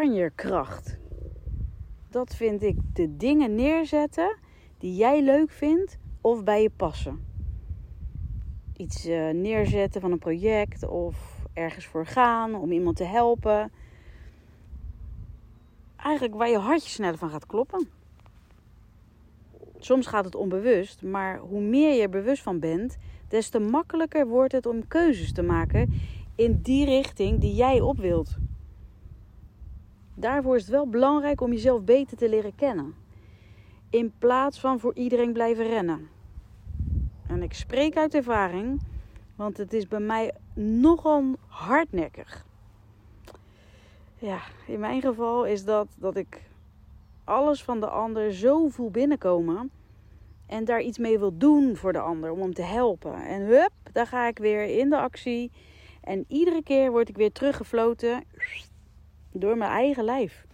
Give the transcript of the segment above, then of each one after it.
Kanjerkracht. Dat vind ik de dingen neerzetten die jij leuk vindt of bij je passen. Iets uh, neerzetten van een project of ergens voor gaan om iemand te helpen. Eigenlijk waar je hartje sneller van gaat kloppen. Soms gaat het onbewust, maar hoe meer je er bewust van bent, des te makkelijker wordt het om keuzes te maken in die richting die jij op wilt. Daarvoor is het wel belangrijk om jezelf beter te leren kennen. In plaats van voor iedereen blijven rennen. En ik spreek uit ervaring, want het is bij mij nogal hardnekkig. Ja, in mijn geval is dat dat ik alles van de ander zo voel binnenkomen. En daar iets mee wil doen voor de ander, om hem te helpen. En hup, daar ga ik weer in de actie. En iedere keer word ik weer teruggefloten door mijn eigen lijf.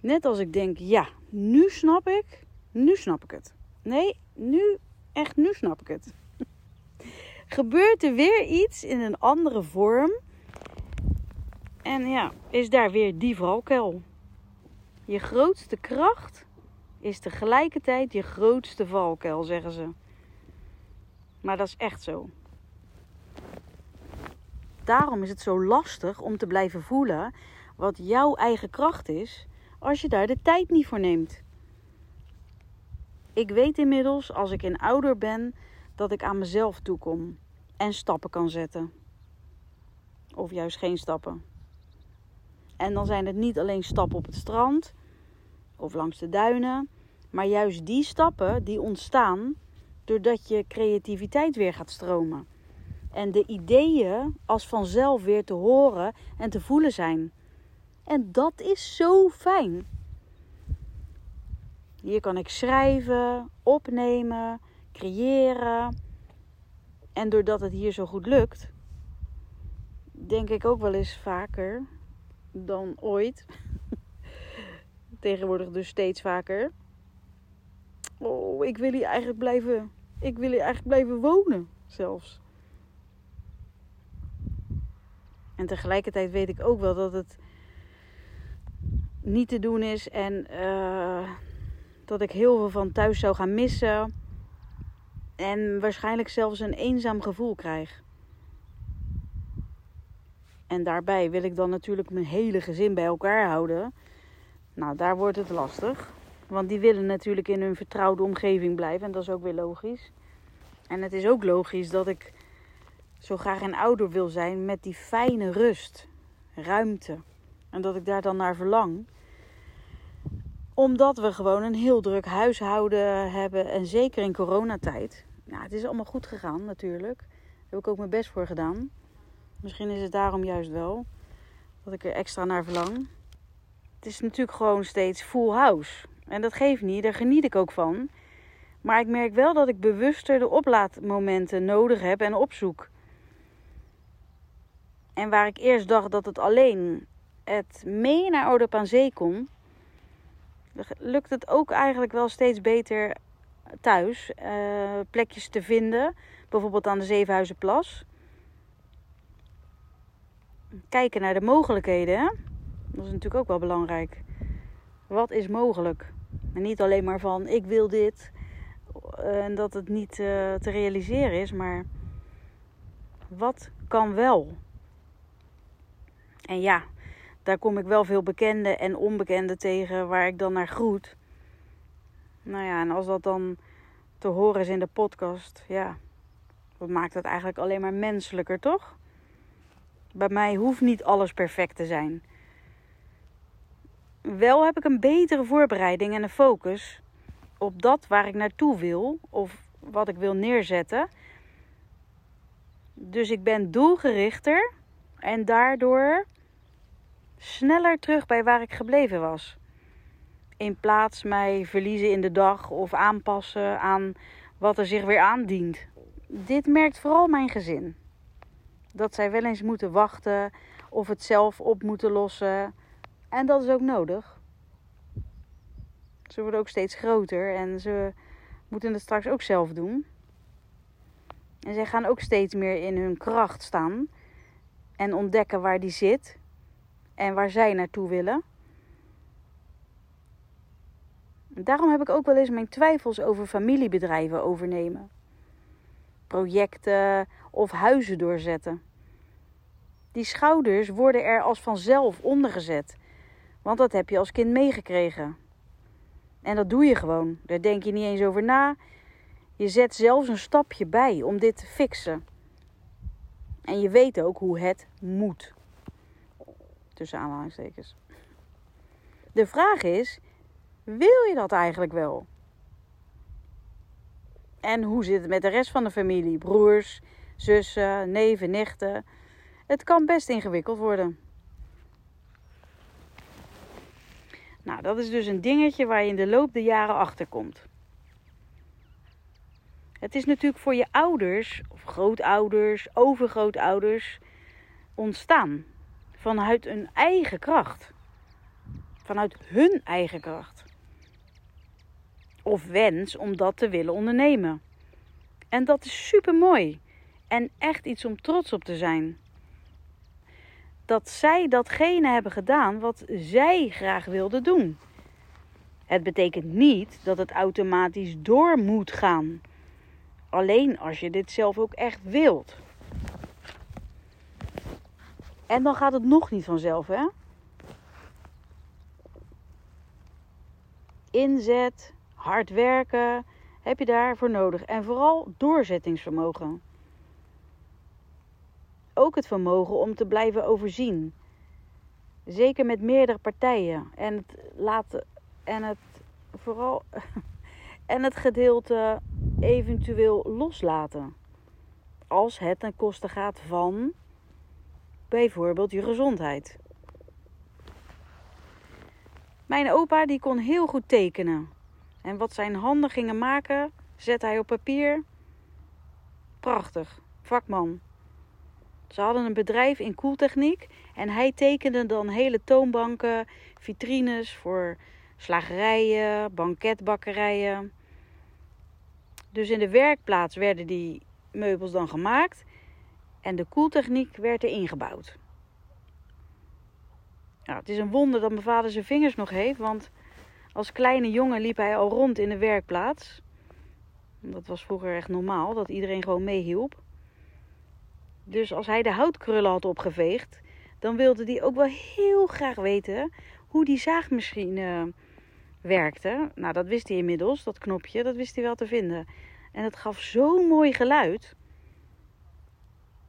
Net als ik denk, ja, nu snap ik, nu snap ik het. Nee, nu, echt nu snap ik het. Gebeurt er weer iets in een andere vorm. En ja, is daar weer die valkuil. Je grootste kracht is tegelijkertijd je grootste valkuil, zeggen ze. Maar dat is echt zo. Daarom is het zo lastig om te blijven voelen wat jouw eigen kracht is als je daar de tijd niet voor neemt. Ik weet inmiddels als ik in ouder ben dat ik aan mezelf toekom en stappen kan zetten. Of juist geen stappen. En dan zijn het niet alleen stappen op het strand of langs de duinen, maar juist die stappen die ontstaan doordat je creativiteit weer gaat stromen. En de ideeën als vanzelf weer te horen en te voelen zijn. En dat is zo fijn. Hier kan ik schrijven, opnemen, creëren. En doordat het hier zo goed lukt, denk ik ook wel eens vaker dan ooit. Tegenwoordig dus steeds vaker. Oh, ik wil hier eigenlijk blijven. Ik wil hier eigenlijk blijven wonen, zelfs. En tegelijkertijd weet ik ook wel dat het niet te doen is en uh, dat ik heel veel van thuis zou gaan missen. En waarschijnlijk zelfs een eenzaam gevoel krijg. En daarbij wil ik dan natuurlijk mijn hele gezin bij elkaar houden. Nou, daar wordt het lastig. Want die willen natuurlijk in hun vertrouwde omgeving blijven. En dat is ook weer logisch. En het is ook logisch dat ik zo graag een ouder wil zijn met die fijne rust, ruimte. En dat ik daar dan naar verlang. Omdat we gewoon een heel druk huishouden hebben. En zeker in coronatijd. Nou, het is allemaal goed gegaan natuurlijk. Daar heb ik ook mijn best voor gedaan. Misschien is het daarom juist wel dat ik er extra naar verlang. Het is natuurlijk gewoon steeds full house. En dat geeft niet, daar geniet ik ook van. Maar ik merk wel dat ik bewuster de oplaadmomenten nodig heb en opzoek. En waar ik eerst dacht dat het alleen het mee naar Oudop aan Zee kon, lukt het ook eigenlijk wel steeds beter thuis. Uh, plekjes te vinden, bijvoorbeeld aan de Zevenhuizenplas. Kijken naar de mogelijkheden, dat is natuurlijk ook wel belangrijk. Wat is mogelijk? Niet alleen maar van ik wil dit eh, en dat het niet uh, te realiseren is, maar wat kan wel? En ja, daar kom ik wel veel bekende en onbekende tegen waar ik dan naar groet. Nou ja, en als dat dan te horen is in de podcast, ja, dat maakt het eigenlijk alleen maar menselijker, toch? Bij mij hoeft niet alles perfect te zijn. Wel heb ik een betere voorbereiding en een focus op dat waar ik naartoe wil of wat ik wil neerzetten. Dus ik ben doelgerichter en daardoor sneller terug bij waar ik gebleven was. In plaats mij verliezen in de dag of aanpassen aan wat er zich weer aandient. Dit merkt vooral mijn gezin. Dat zij wel eens moeten wachten of het zelf op moeten lossen. En dat is ook nodig. Ze worden ook steeds groter en ze moeten het straks ook zelf doen. En zij gaan ook steeds meer in hun kracht staan en ontdekken waar die zit en waar zij naartoe willen. Daarom heb ik ook wel eens mijn twijfels over familiebedrijven overnemen. Projecten of huizen doorzetten. Die schouders worden er als vanzelf ondergezet, want dat heb je als kind meegekregen. En dat doe je gewoon. Daar denk je niet eens over na. Je zet zelfs een stapje bij om dit te fixen. En je weet ook hoe het moet. Tussen aanhalingstekens. De vraag is: wil je dat eigenlijk wel? En hoe zit het met de rest van de familie? Broers, zussen, neven, nichten. Het kan best ingewikkeld worden. Nou, dat is dus een dingetje waar je in de loop der jaren achter komt. Het is natuurlijk voor je ouders, of grootouders, overgrootouders, ontstaan. Vanuit hun eigen kracht. Vanuit hun eigen kracht. Of wens om dat te willen ondernemen. En dat is super mooi. En echt iets om trots op te zijn. Dat zij datgene hebben gedaan wat zij graag wilden doen. Het betekent niet dat het automatisch door moet gaan alleen als je dit zelf ook echt wilt. En dan gaat het nog niet vanzelf, hè? Inzet, hard werken, heb je daarvoor nodig. En vooral doorzettingsvermogen. Ook het vermogen om te blijven overzien. Zeker met meerdere partijen. En het laten. En het vooral. En het gedeelte eventueel loslaten. Als het ten koste gaat van bijvoorbeeld je gezondheid. Mijn opa die kon heel goed tekenen. En wat zijn handen gingen maken, zet hij op papier. Prachtig, vakman. Ze hadden een bedrijf in koeltechniek en hij tekende dan hele toonbanken, vitrines voor slagerijen, banketbakkerijen. Dus in de werkplaats werden die meubels dan gemaakt en de koeltechniek werd er ingebouwd. Nou, het is een wonder dat mijn vader zijn vingers nog heeft, want als kleine jongen liep hij al rond in de werkplaats. Dat was vroeger echt normaal, dat iedereen gewoon meehielp. Dus als hij de houtkrullen had opgeveegd, dan wilde hij ook wel heel graag weten hoe die zaagmachine werkte. Nou, dat wist hij inmiddels, dat knopje, dat wist hij wel te vinden. En het gaf zo'n mooi geluid.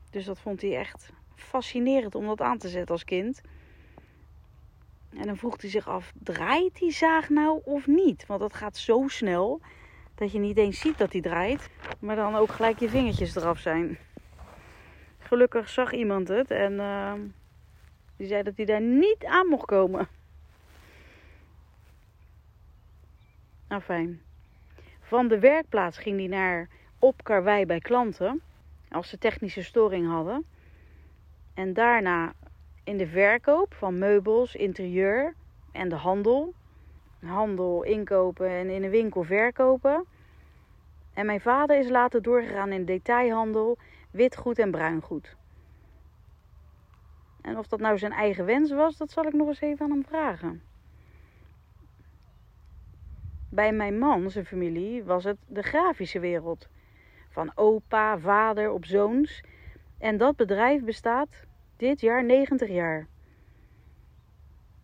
Dus dat vond hij echt fascinerend om dat aan te zetten als kind. En dan vroeg hij zich af: draait die zaag nou of niet? Want dat gaat zo snel dat je niet eens ziet dat hij draait, maar dan ook gelijk je vingertjes eraf zijn. Gelukkig zag iemand het en uh, die zei dat hij daar niet aan mocht komen. Fijn. Van de werkplaats ging hij naar op karwei bij klanten. Als ze technische storing hadden. En daarna in de verkoop van meubels, interieur en de handel. Handel, inkopen en in een winkel verkopen. En mijn vader is later doorgegaan in detailhandel, witgoed en bruingoed. En of dat nou zijn eigen wens was, dat zal ik nog eens even aan hem vragen. Bij mijn man, zijn familie, was het de grafische wereld. Van opa, vader op zoons. En dat bedrijf bestaat dit jaar 90 jaar.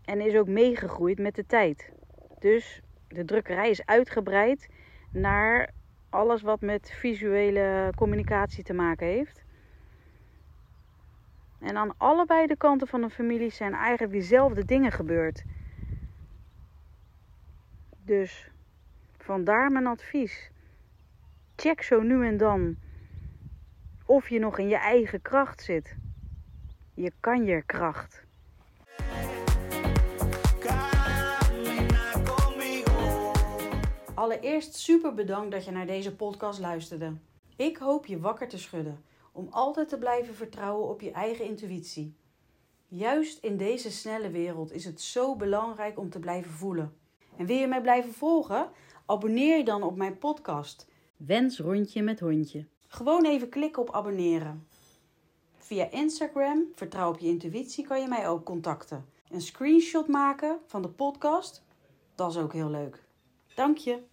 En is ook meegegroeid met de tijd. Dus de drukkerij is uitgebreid naar alles wat met visuele communicatie te maken heeft. En aan allebei de kanten van de familie zijn eigenlijk diezelfde dingen gebeurd. Dus Vandaar mijn advies. Check zo nu en dan of je nog in je eigen kracht zit. Je kan je kracht. Allereerst super bedankt dat je naar deze podcast luisterde. Ik hoop je wakker te schudden om altijd te blijven vertrouwen op je eigen intuïtie. Juist in deze snelle wereld is het zo belangrijk om te blijven voelen. En wil je mij blijven volgen? Abonneer je dan op mijn podcast. Wens rondje met hondje. Gewoon even klikken op abonneren. Via Instagram, vertrouw op je intuïtie, kan je mij ook contacten. Een screenshot maken van de podcast, dat is ook heel leuk. Dank je.